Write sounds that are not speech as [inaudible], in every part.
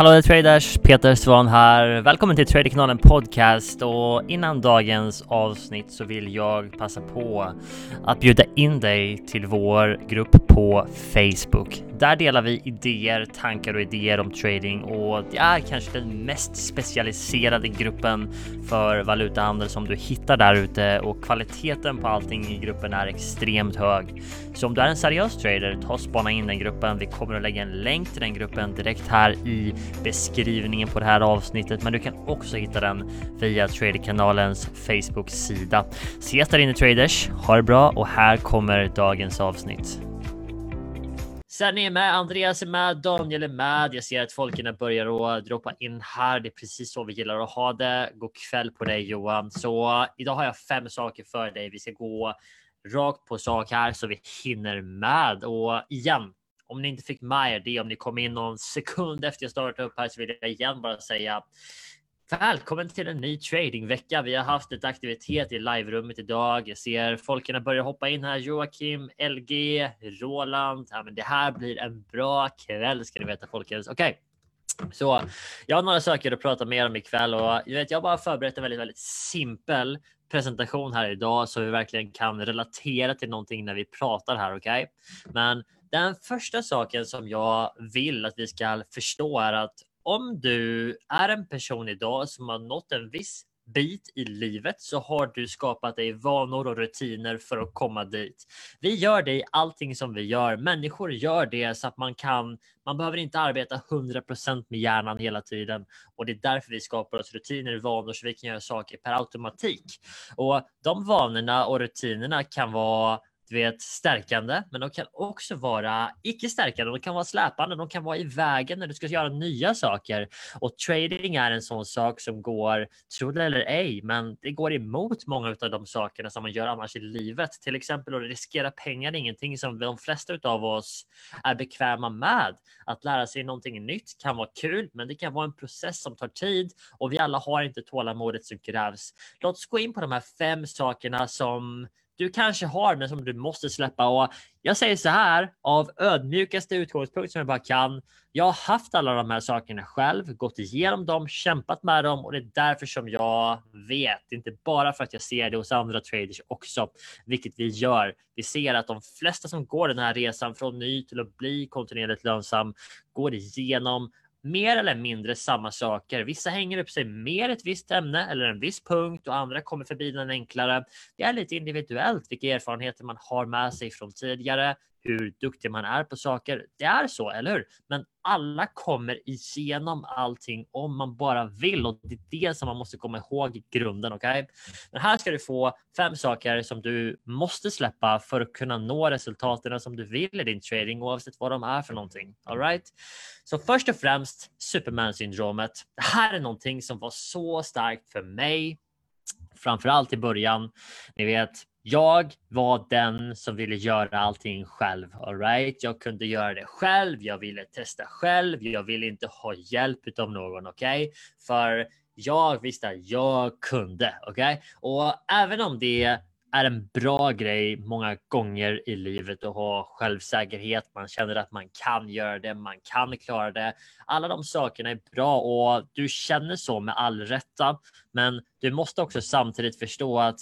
Hallå traders! Peter Svan här. Välkommen till Traderkanalen Podcast och innan dagens avsnitt så vill jag passa på att bjuda in dig till vår grupp på Facebook. Där delar vi idéer, tankar och idéer om trading och det är kanske den mest specialiserade gruppen för valutahandel som du hittar där ute och kvaliteten på allting i gruppen är extremt hög. Så om du är en seriös trader, ta och spana in den gruppen. Vi kommer att lägga en länk till den gruppen direkt här i beskrivningen på det här avsnittet, men du kan också hitta den via Traderkanalens Facebook-sida. Ses där inne traders. Ha det bra och här kommer dagens avsnitt. Sen är med, Andreas är med, Daniel är med. Jag ser att folken börjar att droppa in här. Det är precis så vi gillar att ha det. God kväll på dig Johan. Så idag har jag fem saker för dig. Vi ska gå rakt på sak här så vi hinner med. Och igen, om ni inte fick med er det, om ni kom in någon sekund efter jag startade upp här så vill jag igen bara säga Välkommen till en ny tradingvecka. Vi har haft lite aktivitet i live-rummet idag. Jag ser folken börjar hoppa in här. Joakim, LG, Roland. Ja, men det här blir en bra kväll ska ni veta folkens. Okej, okay. så jag har några saker att prata mer om ikväll och jag vet, jag har bara förberett en väldigt, väldigt simpel presentation här idag så vi verkligen kan relatera till någonting när vi pratar här. Okej, okay? men den första saken som jag vill att vi ska förstå är att om du är en person idag som har nått en viss bit i livet så har du skapat dig vanor och rutiner för att komma dit. Vi gör det i allting som vi gör. Människor gör det så att man kan. Man behöver inte arbeta 100% med hjärnan hela tiden och det är därför vi skapar oss rutiner och vanor så vi kan göra saker per automatik. Och de vanorna och rutinerna kan vara du vet, stärkande, men de kan också vara icke stärkande. De kan vara släpande. De kan vara i vägen när du ska göra nya saker. Och trading är en sån sak som går, tro det eller ej, men det går emot många av de sakerna som man gör annars i livet. Till exempel att riskera pengar är ingenting som de flesta av oss är bekväma med. Att lära sig någonting nytt kan vara kul, men det kan vara en process som tar tid och vi alla har inte tålamodet som krävs. Låt oss gå in på de här fem sakerna som du kanske har, men som du måste släppa. Och jag säger så här av ödmjukaste utgångspunkt som jag bara kan. Jag har haft alla de här sakerna själv, gått igenom dem, kämpat med dem och det är därför som jag vet, inte bara för att jag ser det hos andra traders också, vilket vi gör. Vi ser att de flesta som går den här resan från ny till att bli kontinuerligt lönsam går igenom mer eller mindre samma saker. Vissa hänger upp sig mer ett visst ämne eller en viss punkt och andra kommer förbi den enklare. Det är lite individuellt vilka erfarenheter man har med sig från tidigare, hur duktig man är på saker. Det är så, eller hur? Men alla kommer igenom allting om man bara vill och det är det som man måste komma ihåg i grunden. Okej, okay? men här ska du få fem saker som du måste släppa för att kunna nå resultaten som du vill i din trading oavsett vad de är för någonting. All right? Så först och främst Superman syndromet. Det här är någonting som var så starkt för mig framförallt i början. Ni vet, jag var den som ville göra allting själv. All right? Jag kunde göra det själv. Jag ville testa själv. Jag ville inte ha hjälp av någon. Okej, okay? för jag visste att jag kunde. Okej, okay? och även om det är en bra grej många gånger i livet att ha självsäkerhet. Man känner att man kan göra det, man kan klara det. Alla de sakerna är bra och du känner så med all rätta. Men du måste också samtidigt förstå att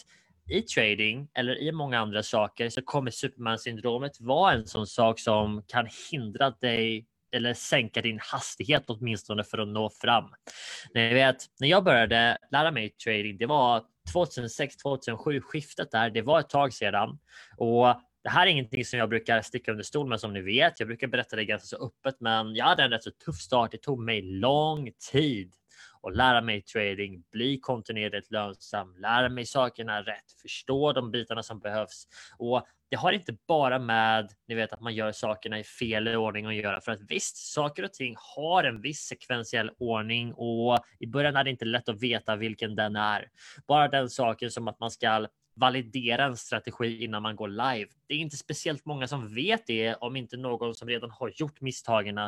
i trading eller i många andra saker så kommer Superman syndromet vara en sån sak som kan hindra dig eller sänka din hastighet åtminstone för att nå fram. Ni vet, när jag började lära mig trading, det var 2006, 2007 skiftet där. Det var ett tag sedan och det här är ingenting som jag brukar sticka under stol med som ni vet. Jag brukar berätta det ganska så öppet, men jag hade en rätt så tuff start. Det tog mig lång tid och lära mig trading, bli kontinuerligt lönsam, lära mig sakerna rätt, förstå de bitarna som behövs. Och det har inte bara med ni vet, att man gör sakerna i fel ordning att göra. För att visst, saker och ting har en viss sekventiell ordning och i början är det inte lätt att veta vilken den är. Bara den saken som att man ska validera en strategi innan man går live. Det är inte speciellt många som vet det om inte någon som redan har gjort misstagen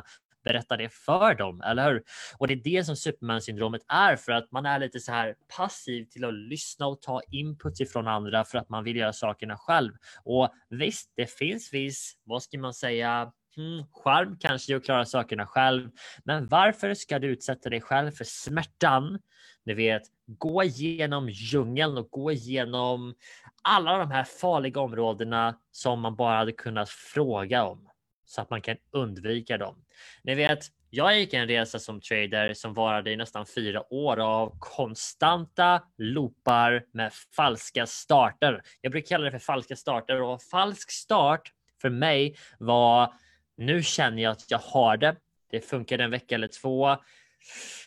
berätta det för dem, eller hur? Och det är det som Superman syndromet är för att man är lite så här passiv till att lyssna och ta input ifrån andra för att man vill göra sakerna själv. Och visst, det finns viss, vad ska man säga, Mm, charm kanske är att klara sakerna själv, men varför ska du utsätta dig själv för smärtan? Ni vet, gå igenom djungeln och gå igenom alla de här farliga områdena som man bara hade kunnat fråga om så att man kan undvika dem. Ni vet, jag gick en resa som trader som varade i nästan fyra år av konstanta loopar med falska starter. Jag brukar kalla det för falska starter och falsk start för mig var nu känner jag att jag har det. Det funkade en vecka eller två.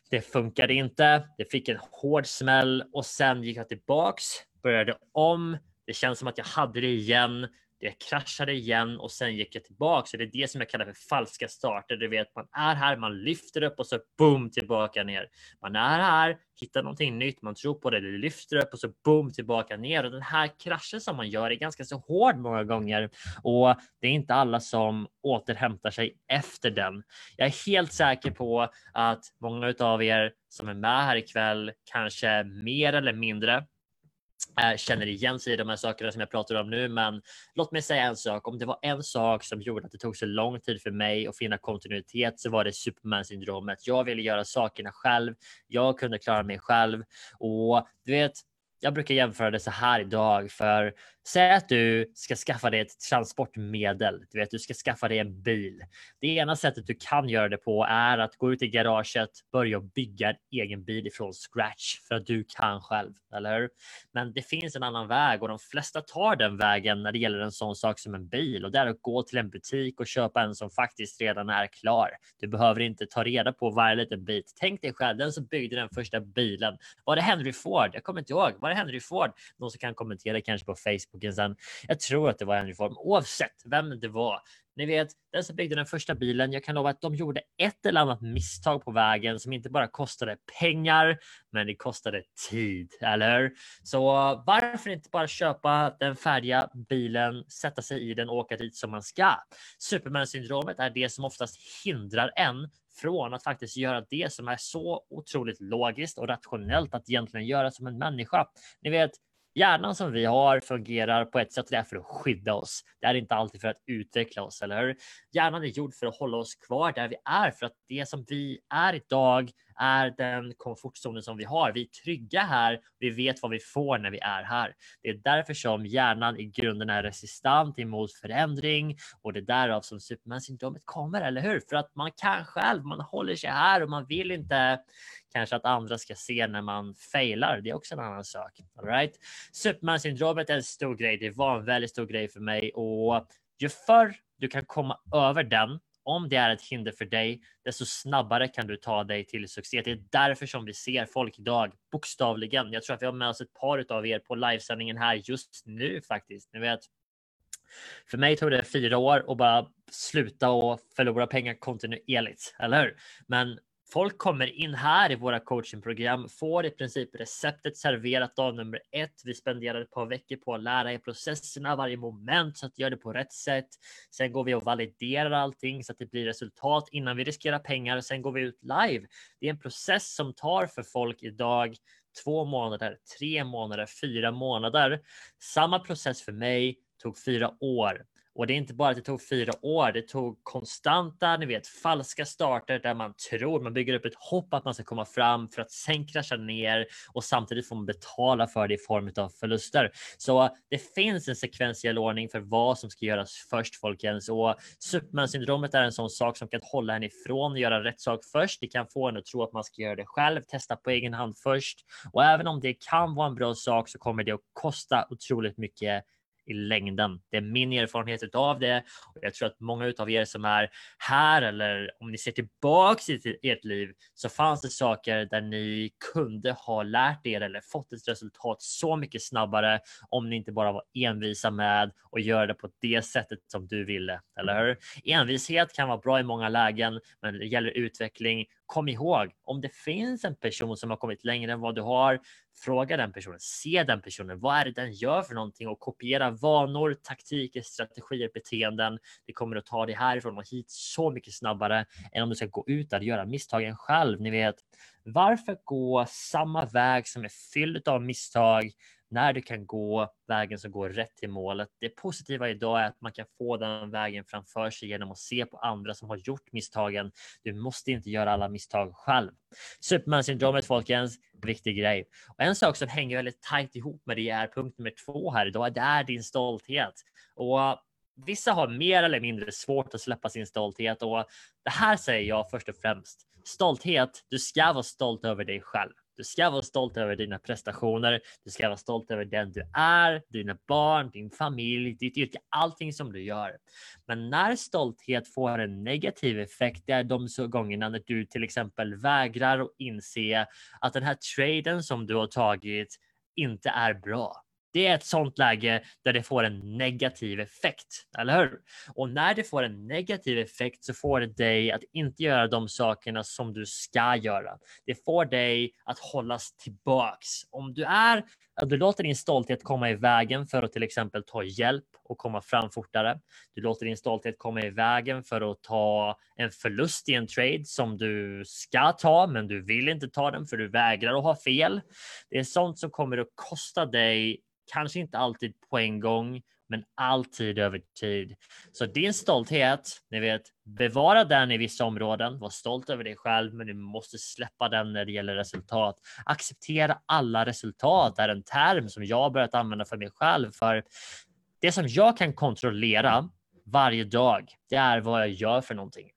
Det funkade inte. Det fick en hård smäll och sen gick jag tillbaks, började om. Det känns som att jag hade det igen. Jag kraschade igen och sen gick jag tillbaka. Så det är det som jag kallar för falska starter. Du vet, man är här, man lyfter upp och så boom tillbaka ner. Man är här, hittar någonting nytt, man tror på det, det lyfter upp och så boom tillbaka ner. Och den här kraschen som man gör är ganska så hård många gånger och det är inte alla som återhämtar sig efter den. Jag är helt säker på att många av er som är med här ikväll kanske mer eller mindre Eh, känner igen sig i de här sakerna som jag pratar om nu. Men låt mig säga en sak. Om det var en sak som gjorde att det tog så lång tid för mig att finna kontinuitet så var det Superman syndromet. Jag ville göra sakerna själv. Jag kunde klara mig själv och du vet, jag brukar jämföra det så här idag för säg att du ska skaffa dig ett transportmedel. Du vet, du ska skaffa dig en bil. Det ena sättet du kan göra det på är att gå ut i garaget, börja bygga en egen bil ifrån scratch för att du kan själv, eller hur? Men det finns en annan väg och de flesta tar den vägen när det gäller en sån sak som en bil och det är att gå till en butik och köpa en som faktiskt redan är klar. Du behöver inte ta reda på varje liten bit. Tänk dig själv, den som byggde den första bilen. Var det Henry Ford? Jag kommer inte ihåg. Var det Henry Ford? Någon som kan kommentera kanske på Facebook sen. Jag tror att det var Henry Ford, oavsett vem det var. Ni vet, den som byggde den första bilen, jag kan lova att de gjorde ett eller annat misstag på vägen som inte bara kostade pengar, men det kostade tid, eller hur? Så varför inte bara köpa den färdiga bilen, sätta sig i den och åka dit som man ska? Superman-syndromet är det som oftast hindrar en från att faktiskt göra det som är så otroligt logiskt och rationellt att egentligen göra som en människa. Ni vet, Hjärnan som vi har fungerar på ett sätt det är för att skydda oss. Det är inte alltid för att utveckla oss, eller hur? Hjärnan är gjord för att hålla oss kvar där vi är, för att det som vi är idag är den komfortzonen som vi har. Vi är trygga här. Vi vet vad vi får när vi är här. Det är därför som hjärnan i grunden är resistent emot förändring och det är därav som Superman-syndromet kommer, eller hur? För att man kan själv, man håller sig här och man vill inte kanske att andra ska se när man failar. Det är också en annan sak. All right? Superman-syndromet är en stor grej. Det var en väldigt stor grej för mig och ju förr du kan komma över den om det är ett hinder för dig, desto snabbare kan du ta dig till succé. Det är därför som vi ser folk idag, bokstavligen. Jag tror att vi har med oss ett par av er på livesändningen här just nu faktiskt. Ni vet, för mig tog det fyra år att bara sluta och förlora pengar kontinuerligt, eller hur? Men Folk kommer in här i våra coachingprogram, får i princip receptet serverat av nummer ett. Vi spenderar ett par veckor på att lära er processerna, varje moment så att gör det på rätt sätt. Sen går vi och validerar allting så att det blir resultat innan vi riskerar pengar. Sen går vi ut live. Det är en process som tar för folk idag två månader, tre månader, fyra månader. Samma process för mig tog fyra år. Och det är inte bara att det tog fyra år, det tog konstanta, ni vet, falska starter där man tror, man bygger upp ett hopp att man ska komma fram för att sen krascha ner och samtidigt får man betala för det i form av förluster. Så det finns en sekventiell ordning för vad som ska göras först folkens och Superman-syndromet är en sån sak som kan hålla en ifrån att göra rätt sak först. Det kan få en att tro att man ska göra det själv, testa på egen hand först och även om det kan vara en bra sak så kommer det att kosta otroligt mycket i längden. Det är min erfarenhet av det och jag tror att många av er som är här eller om ni ser tillbaks i ert liv så fanns det saker där ni kunde ha lärt er eller fått ett resultat så mycket snabbare om ni inte bara var envisa med och göra det på det sättet som du ville, eller hur? Envishet kan vara bra i många lägen, men det gäller utveckling kom ihåg, om det finns en person som har kommit längre än vad du har, fråga den personen, se den personen, vad är det den gör för någonting och kopiera vanor, taktiker, strategier, beteenden. Det kommer att ta dig härifrån och hit så mycket snabbare än om du ska gå ut där och göra misstagen själv. Ni vet, varför gå samma väg som är fylld av misstag när du kan gå vägen som går rätt till målet. Det positiva idag är att man kan få den vägen framför sig genom att se på andra som har gjort misstagen. Du måste inte göra alla misstag själv. Superman-syndromet folkens, viktig grej. Och en sak som hänger väldigt tajt ihop med det är punkt nummer två här idag. Det är din stolthet. Och vissa har mer eller mindre svårt att släppa sin stolthet och det här säger jag först och främst. Stolthet, du ska vara stolt över dig själv. Du ska vara stolt över dina prestationer. Du ska vara stolt över den du är, dina barn, din familj, ditt yrke, allting som du gör. Men när stolthet får en negativ effekt, det är de gångerna när du till exempel vägrar att inse att den här traden som du har tagit inte är bra. Det är ett sånt läge där det får en negativ effekt, eller hur? Och när det får en negativ effekt så får det dig att inte göra de sakerna som du ska göra. Det får dig att hållas tillbaks. Om du är du låter din stolthet komma i vägen för att till exempel ta hjälp och komma fram fortare. Du låter din stolthet komma i vägen för att ta en förlust i en trade som du ska ta, men du vill inte ta den för du vägrar att ha fel. Det är sånt som kommer att kosta dig Kanske inte alltid på en gång, men alltid över tid. Så din stolthet, ni vet, bevara den i vissa områden. Var stolt över dig själv, men du måste släppa den när det gäller resultat. Acceptera alla resultat är en term som jag börjat använda för mig själv. För det som jag kan kontrollera varje dag, det är vad jag gör för någonting.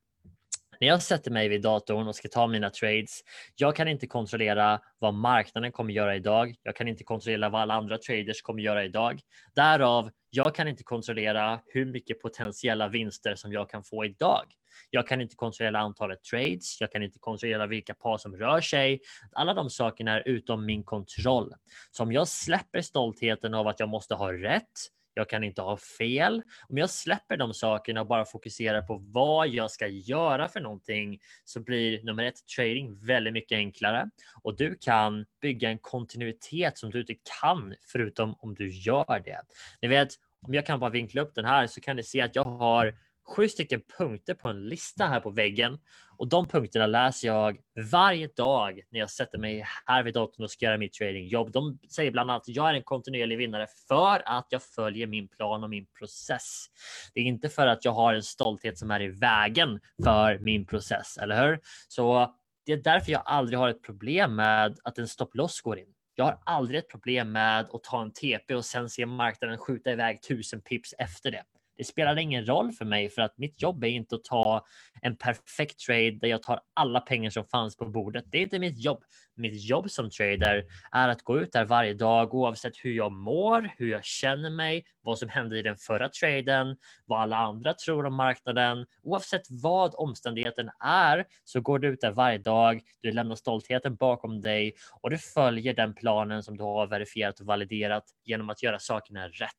När jag sätter mig vid datorn och ska ta mina trades, jag kan inte kontrollera vad marknaden kommer göra idag. Jag kan inte kontrollera vad alla andra traders kommer göra idag. Därav, jag kan inte kontrollera hur mycket potentiella vinster som jag kan få idag. Jag kan inte kontrollera antalet trades. Jag kan inte kontrollera vilka par som rör sig. Alla de sakerna är utom min kontroll. Så om jag släpper stoltheten av att jag måste ha rätt, jag kan inte ha fel. Om jag släpper de sakerna och bara fokuserar på vad jag ska göra för någonting så blir nummer ett trading väldigt mycket enklare och du kan bygga en kontinuitet som du inte kan förutom om du gör det. Ni vet, om jag kan bara vinkla upp den här så kan ni se att jag har sju stycken punkter på en lista här på väggen och de punkterna läser jag varje dag när jag sätter mig här vid datorn och ska göra mitt tradingjobb. De säger bland annat att jag är en kontinuerlig vinnare för att jag följer min plan och min process. Det är inte för att jag har en stolthet som är i vägen för min process, eller hur? Så det är därför jag aldrig har ett problem med att en stopploss går in. Jag har aldrig ett problem med att ta en TP och sen se marknaden skjuta iväg tusen pips efter det. Det spelar ingen roll för mig för att mitt jobb är inte att ta en perfekt trade där jag tar alla pengar som fanns på bordet. Det är inte mitt jobb. Mitt jobb som trader är att gå ut där varje dag oavsett hur jag mår, hur jag känner mig, vad som hände i den förra traden, vad alla andra tror om marknaden. Oavsett vad omständigheten är så går du ut där varje dag. Du lämnar stoltheten bakom dig och du följer den planen som du har verifierat och validerat genom att göra sakerna rätt.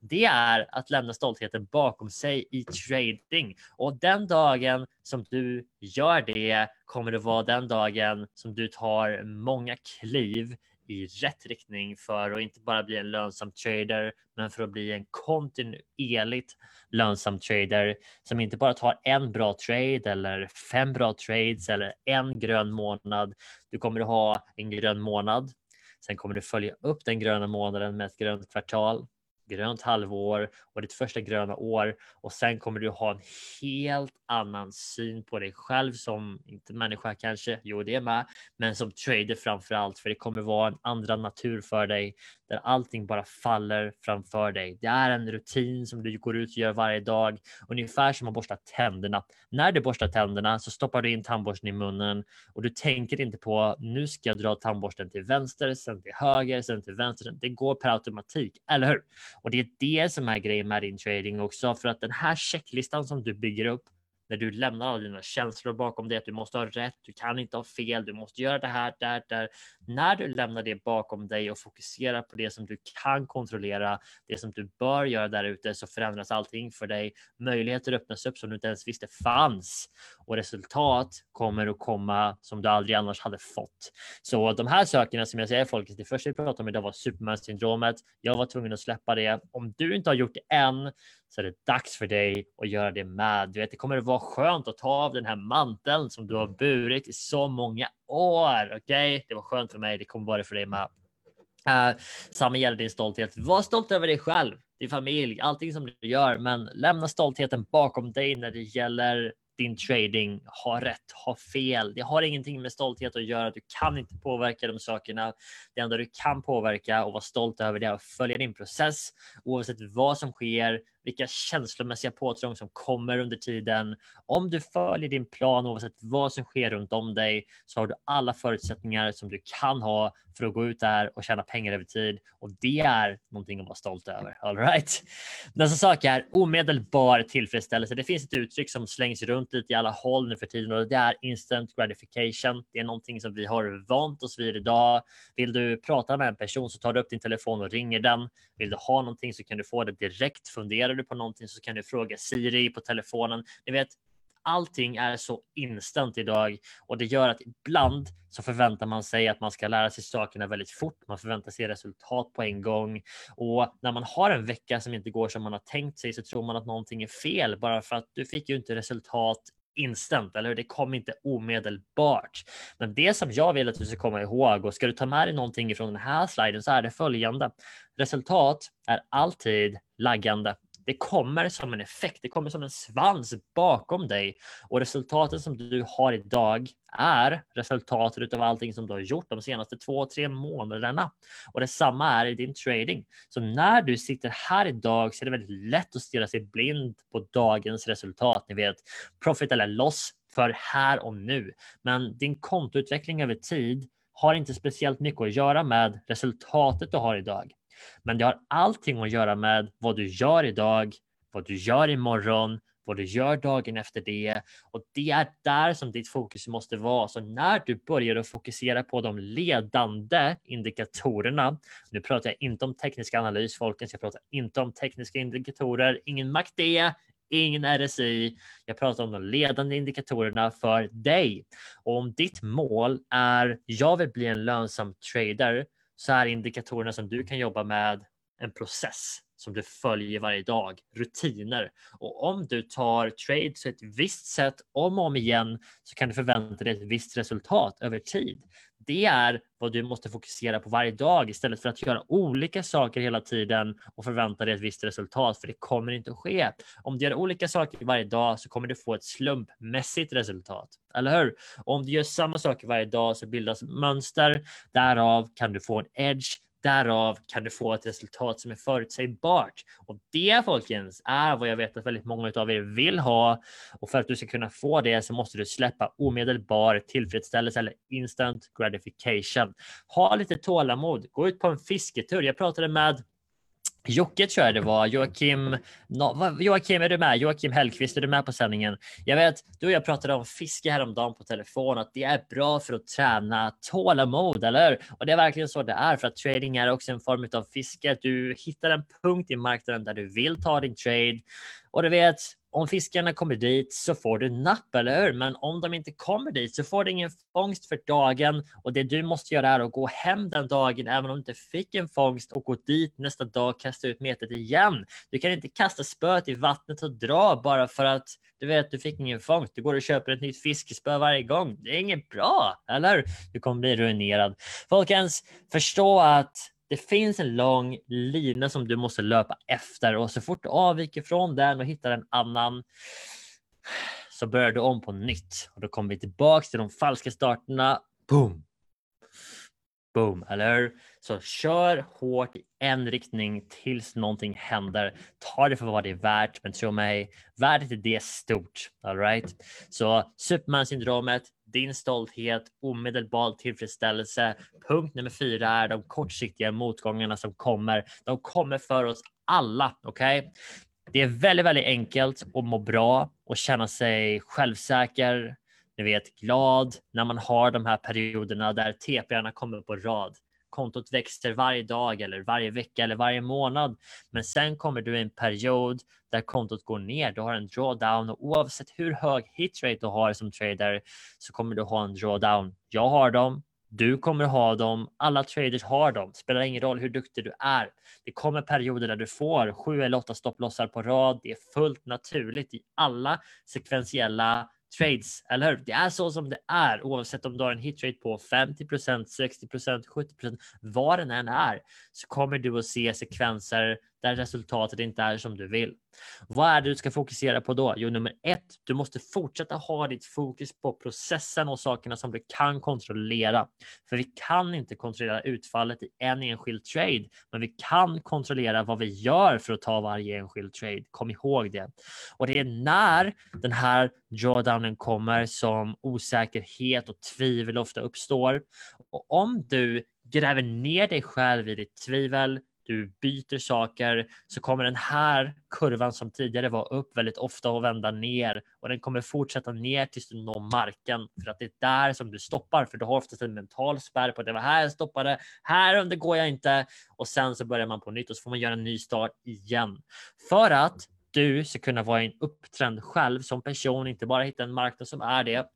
Det är att lämna stoltheten bakom sig i trading och den dagen som du gör det kommer det vara den dagen som du tar många kliv i rätt riktning för att inte bara bli en lönsam trader, men för att bli en kontinuerligt lönsam trader som inte bara tar en bra trade eller fem bra trades eller en grön månad. Du kommer att ha en grön månad. Sen kommer du följa upp den gröna månaden med ett grönt kvartal grönt halvår och ditt första gröna år och sen kommer du ha en helt annan syn på dig själv som inte människa kanske. Jo, det är med, men som trader framför allt, för det kommer vara en andra natur för dig där allting bara faller framför dig. Det är en rutin som du går ut och gör varje dag, ungefär som att borsta tänderna. När du borstar tänderna så stoppar du in tandborsten i munnen och du tänker inte på nu ska jag dra tandborsten till vänster, sen till höger, sen till vänster. Det går per automatik, eller hur? Och det är det som är grejen med din trading också, för att den här checklistan som du bygger upp när du lämnar alla dina känslor bakom dig, att du måste ha rätt, du kan inte ha fel, du måste göra det här, där, där. När du lämnar det bakom dig och fokuserar på det som du kan kontrollera, det som du bör göra där ute, så förändras allting för dig. Möjligheter öppnas upp som du inte ens visste fanns och resultat kommer att komma som du aldrig annars hade fått. Så de här sakerna som jag säger folket, det första vi pratade om idag var Superman-syndromet. Jag var tvungen att släppa det. Om du inte har gjort det än så är det dags för dig att göra det med. Du vet, det kommer att vara skönt att ta av den här manteln som du har burit i så många år. Okej, okay? det var skönt för mig. Det kommer vara det för dig med. Uh, samma gäller din stolthet. Var stolt över dig själv, din familj, allting som du gör, men lämna stoltheten bakom dig när det gäller din trading, ha rätt, ha fel. Det har ingenting med stolthet att göra. Du kan inte påverka de sakerna. Det enda du kan påverka och vara stolt över det är att följa din process oavsett vad som sker, vilka känslomässiga påtrång som kommer under tiden. Om du följer din plan oavsett vad som sker runt om dig så har du alla förutsättningar som du kan ha för att gå ut där och tjäna pengar över tid och det är någonting att vara stolt över. All right. Nästa sak är omedelbar tillfredsställelse. Det finns ett uttryck som slängs runt lite i alla håll nu för tiden och det är instant gratification. Det är någonting som vi har vant oss vid idag. Vill du prata med en person så tar du upp din telefon och ringer den. Vill du ha någonting så kan du få det direkt. Funderar du på någonting så kan du fråga Siri på telefonen. Ni vet, allting är så instant idag och det gör att ibland så förväntar man sig att man ska lära sig sakerna väldigt fort. Man förväntar sig resultat på en gång och när man har en vecka som inte går som man har tänkt sig så tror man att någonting är fel bara för att du fick ju inte resultat instant, eller hur? Det kom inte omedelbart. Men det som jag vill att du ska komma ihåg och ska du ta med dig någonting från den här sliden så är det följande. Resultat är alltid laggande. Det kommer som en effekt, det kommer som en svans bakom dig och resultatet som du har idag är resultatet av allting som du har gjort de senaste två, tre månaderna. Och detsamma är i din trading. Så när du sitter här idag så är det väldigt lätt att stirra sig blind på dagens resultat. Ni vet profit eller loss för här och nu. Men din kontoutveckling över tid har inte speciellt mycket att göra med resultatet du har idag. Men det har allting att göra med vad du gör idag, vad du gör imorgon, vad du gör dagen efter det. Och det är där som ditt fokus måste vara. Så när du börjar att fokusera på de ledande indikatorerna, nu pratar jag inte om teknisk analys, folkens, jag pratar inte om tekniska indikatorer, ingen MACD, ingen RSI. Jag pratar om de ledande indikatorerna för dig. Och om ditt mål är jag vill bli en lönsam trader så är indikatorerna som du kan jobba med en process som du följer varje dag, rutiner. Och om du tar trades på ett visst sätt om och om igen så kan du förvänta dig ett visst resultat över tid. Det är vad du måste fokusera på varje dag istället för att göra olika saker hela tiden och förvänta dig ett visst resultat, för det kommer inte att ske. Om du gör olika saker varje dag så kommer du få ett slumpmässigt resultat, eller hur? Och om du gör samma saker varje dag så bildas mönster. Därav kan du få en edge Därav kan du få ett resultat som är förutsägbart. Och det folkens är vad jag vet att väldigt många av er vill ha. Och för att du ska kunna få det så måste du släppa omedelbar tillfredsställelse eller instant gratification. Ha lite tålamod. Gå ut på en fisketur. Jag pratade med Jocke tror jag det var. Joakim, no, Joakim är du med? Joakim Hellqvist, är du med på sändningen? Jag vet, du och jag pratade om fiske häromdagen på telefon, att det är bra för att träna tålamod, eller Och det är verkligen så det är, för att trading är också en form av fiske. Du hittar en punkt i marknaden där du vill ta din trade och du vet, om fiskarna kommer dit så får du napp, eller hur? Men om de inte kommer dit så får du ingen fångst för dagen och det du måste göra är att gå hem den dagen även om du inte fick en fångst och gå dit nästa dag och kasta ut metet igen. Du kan inte kasta spöet i vattnet och dra bara för att du vet du fick ingen fångst. Du går och köper ett nytt fiskespö varje gång. Det är inget bra, eller? Du kommer bli ruinerad. Folkens, förstå att det finns en lång lina som du måste löpa efter och så fort du avviker från den och hittar en annan så börjar du om på nytt och då kommer vi tillbaks till de falska starterna. Boom! Boom, eller Så kör hårt i en riktning tills någonting händer. Ta det för vad det är värt, men tro mig, värdet är det stort. All right? Så Superman-syndromet, din stolthet, omedelbar tillfredsställelse. Punkt nummer fyra är de kortsiktiga motgångarna som kommer. De kommer för oss alla. Okej? Okay? Det är väldigt, väldigt enkelt att må bra och känna sig självsäker, ni vet glad när man har de här perioderna där TPRna kommer på rad. Kontot växer varje dag eller varje vecka eller varje månad. Men sen kommer du i en period där kontot går ner. Du har en drawdown och oavsett hur hög hitrate du har som trader så kommer du ha en drawdown. Jag har dem. Du kommer ha dem. Alla traders har dem. Spelar ingen roll hur duktig du är. Det kommer perioder där du får sju eller åtta stopplossar på rad. Det är fullt naturligt i alla sekventiella trades, eller hur? Det är så som det är oavsett om du har en hitrate på 50% 60% 70% vad den än är så kommer du att se sekvenser där resultatet inte är som du vill. Vad är det du ska fokusera på då? Jo, nummer ett, du måste fortsätta ha ditt fokus på processen och sakerna som du kan kontrollera. För vi kan inte kontrollera utfallet i en enskild trade, men vi kan kontrollera vad vi gör för att ta varje enskild trade. Kom ihåg det. Och det är när den här drawdownen kommer som osäkerhet och tvivel ofta uppstår. Och om du gräver ner dig själv i ditt tvivel, du byter saker så kommer den här kurvan som tidigare var upp väldigt ofta att vända ner och den kommer fortsätta ner tills du når marken för att det är där som du stoppar för du har oftast en mental spärr på att det var här jag stoppade, här under går jag inte och sen så börjar man på nytt och så får man göra en ny start igen. För att du ska kunna vara i en upptrend själv som person, inte bara hitta en marknad som är det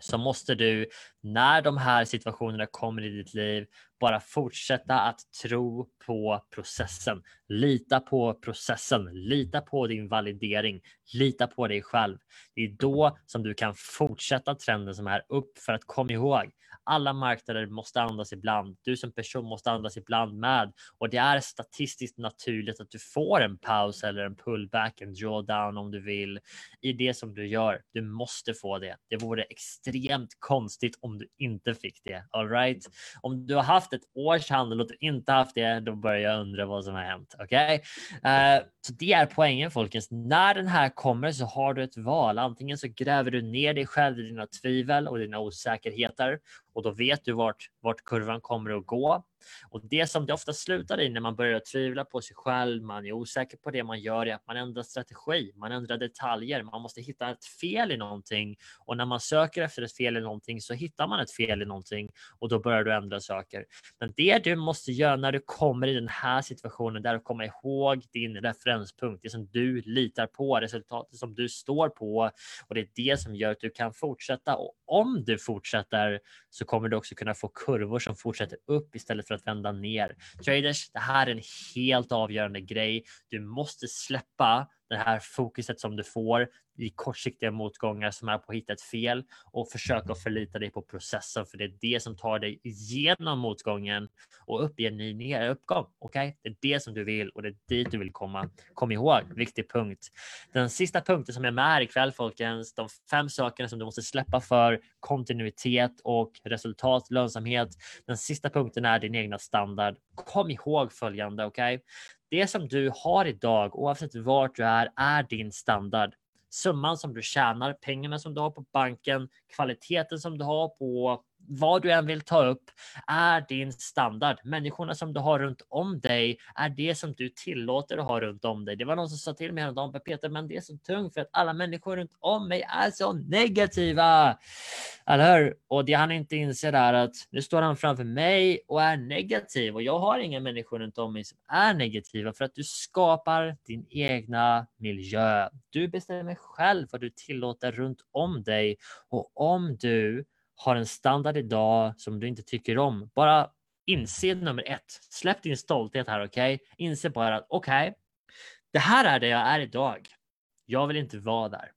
så måste du när de här situationerna kommer i ditt liv bara fortsätta att tro på processen. Lita på processen, lita på din validering, lita på dig själv. Det är då som du kan fortsätta trenden som är upp för att kom ihåg, alla marknader måste andas ibland. Du som person måste andas ibland med och det är statistiskt naturligt att du får en paus eller en pullback, en drawdown om du vill i det som du gör. Du måste få det. Det vore extremt konstigt om du inte fick det. All right? Om du har haft ett års handel och du inte haft det, då börjar jag undra vad som har hänt. Okej, okay? uh, så det är poängen folkens. När den här kommer så har du ett val. Antingen så gräver du ner dig själv i dina tvivel och dina osäkerheter och då vet du vart, vart kurvan kommer att gå. Och det som det ofta slutar i när man börjar tvivla på sig själv, man är osäker på det man gör, är att man ändrar strategi, man ändrar detaljer, man måste hitta ett fel i någonting och när man söker efter ett fel i någonting så hittar man ett fel i någonting och då börjar du ändra saker. Men det du måste göra när du kommer i den här situationen, där du kommer ihåg din referenspunkt, det som du litar på, resultatet som du står på och det är det som gör att du kan fortsätta. Och om du fortsätter så kommer du också kunna få kurvor som fortsätter upp istället för att vända ner. Traders, det här är en helt avgörande grej. Du måste släppa det här fokuset som du får i kortsiktiga motgångar som är på att hitta ett fel och försöka förlita dig på processen för det är det som tar dig igenom motgången och upp i en ny ner uppgång. Okej, okay? det är det som du vill och det är dit du vill komma. Kom ihåg, viktig punkt. Den sista punkten som är med här ikväll folkens, de fem sakerna som du måste släppa för kontinuitet och resultat, lönsamhet. Den sista punkten är din egna standard. Kom ihåg följande, okej? Okay? Det som du har idag, oavsett vart du är, är din standard. Summan som du tjänar, pengarna som du har på banken, kvaliteten som du har på vad du än vill ta upp är din standard. Människorna som du har runt om dig är det som du tillåter att ha runt om dig. Det var någon som sa till mig häromdagen, Peter, men det är så tungt för att alla människor runt om mig är så negativa. Eller hur? Och det han inte inser är att nu står han framför mig och är negativ och jag har inga människor runt om mig som är negativa för att du skapar din egna miljö. Du bestämmer själv vad du tillåter runt om dig och om du har en standard idag som du inte tycker om. Bara inse nummer ett. Släpp din stolthet här, okej? Okay? Inse bara att okej, okay, det här är det jag är idag. Jag vill inte vara där.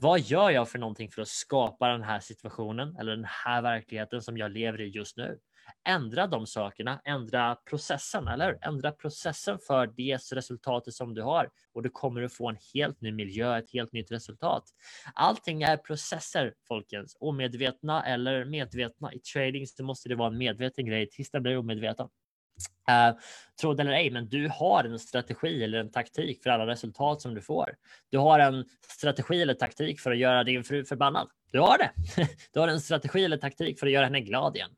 Vad gör jag för någonting för att skapa den här situationen eller den här verkligheten som jag lever i just nu? ändra de sakerna, ändra processen, eller ändra processen för det resultatet som du har och du kommer att få en helt ny miljö, ett helt nytt resultat. Allting är processer, folkens, omedvetna eller medvetna. I trading så måste det vara en medveten grej tills den blir omedveten. Eh, uh, tro det eller ej, men du har en strategi eller en taktik för alla resultat som du får. Du har en strategi eller taktik för att göra din fru förbannad. Du har det. [laughs] Du har en strategi eller taktik för att göra henne glad igen.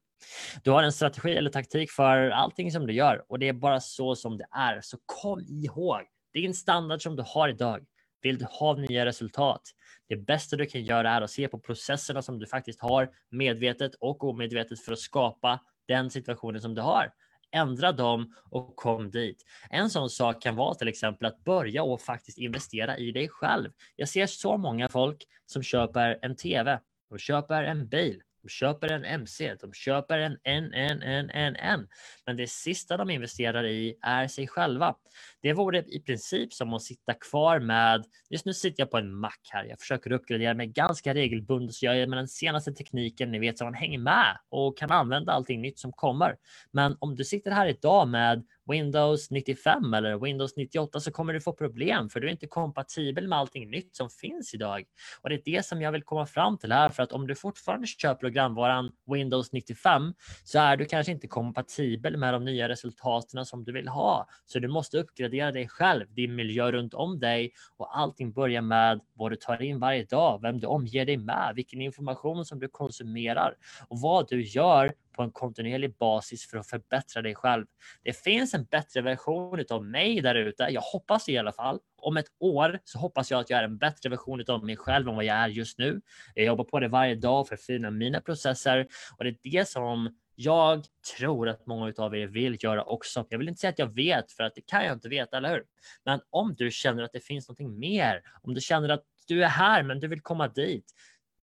Du har en strategi eller taktik för allting som du gör och det är bara så som det är. Så kom ihåg din standard som du har idag. Vill du ha nya resultat? Det bästa du kan göra är att se på processerna som du faktiskt har medvetet och omedvetet för att skapa den situationen som du har. Ändra dem och kom dit. En sån sak kan vara till exempel att börja och faktiskt investera i dig själv. Jag ser så många folk som köper en tv, de köper en bil, de köper en MC, de köper en en, en, en, en, en. Men det sista de investerar i är sig själva. Det vore i princip som att sitta kvar med, just nu sitter jag på en Mac här, jag försöker uppgradera mig ganska regelbundet så jag är med den senaste tekniken, ni vet så man hänger med och kan använda allting nytt som kommer. Men om du sitter här idag med Windows 95 eller Windows 98 så kommer du få problem för du är inte kompatibel med allting nytt som finns idag. Och det är det som jag vill komma fram till här för att om du fortfarande kör programvaran Windows 95 så är du kanske inte kompatibel med de nya resultaten som du vill ha. Så du måste uppgradera dig själv, din miljö runt om dig och allting börjar med vad du tar in varje dag, vem du omger dig med, vilken information som du konsumerar och vad du gör på en kontinuerlig basis för att förbättra dig själv. Det finns en bättre version av mig där ute. Jag hoppas i alla fall. Om ett år så hoppas jag att jag är en bättre version av mig själv än vad jag är just nu. Jag jobbar på det varje dag för att förfina mina processer och det är det som jag tror att många av er vill göra också. Jag vill inte säga att jag vet, för att det kan jag inte veta, eller hur? Men om du känner att det finns någonting mer, om du känner att du är här, men du vill komma dit.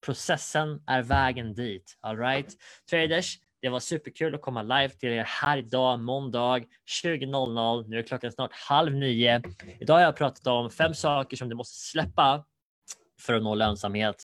Processen är vägen dit. All right? Traders, det var superkul att komma live till er här idag, måndag 20.00. Nu är klockan snart halv nio. Idag har jag pratat om fem saker som du måste släppa för att nå lönsamhet.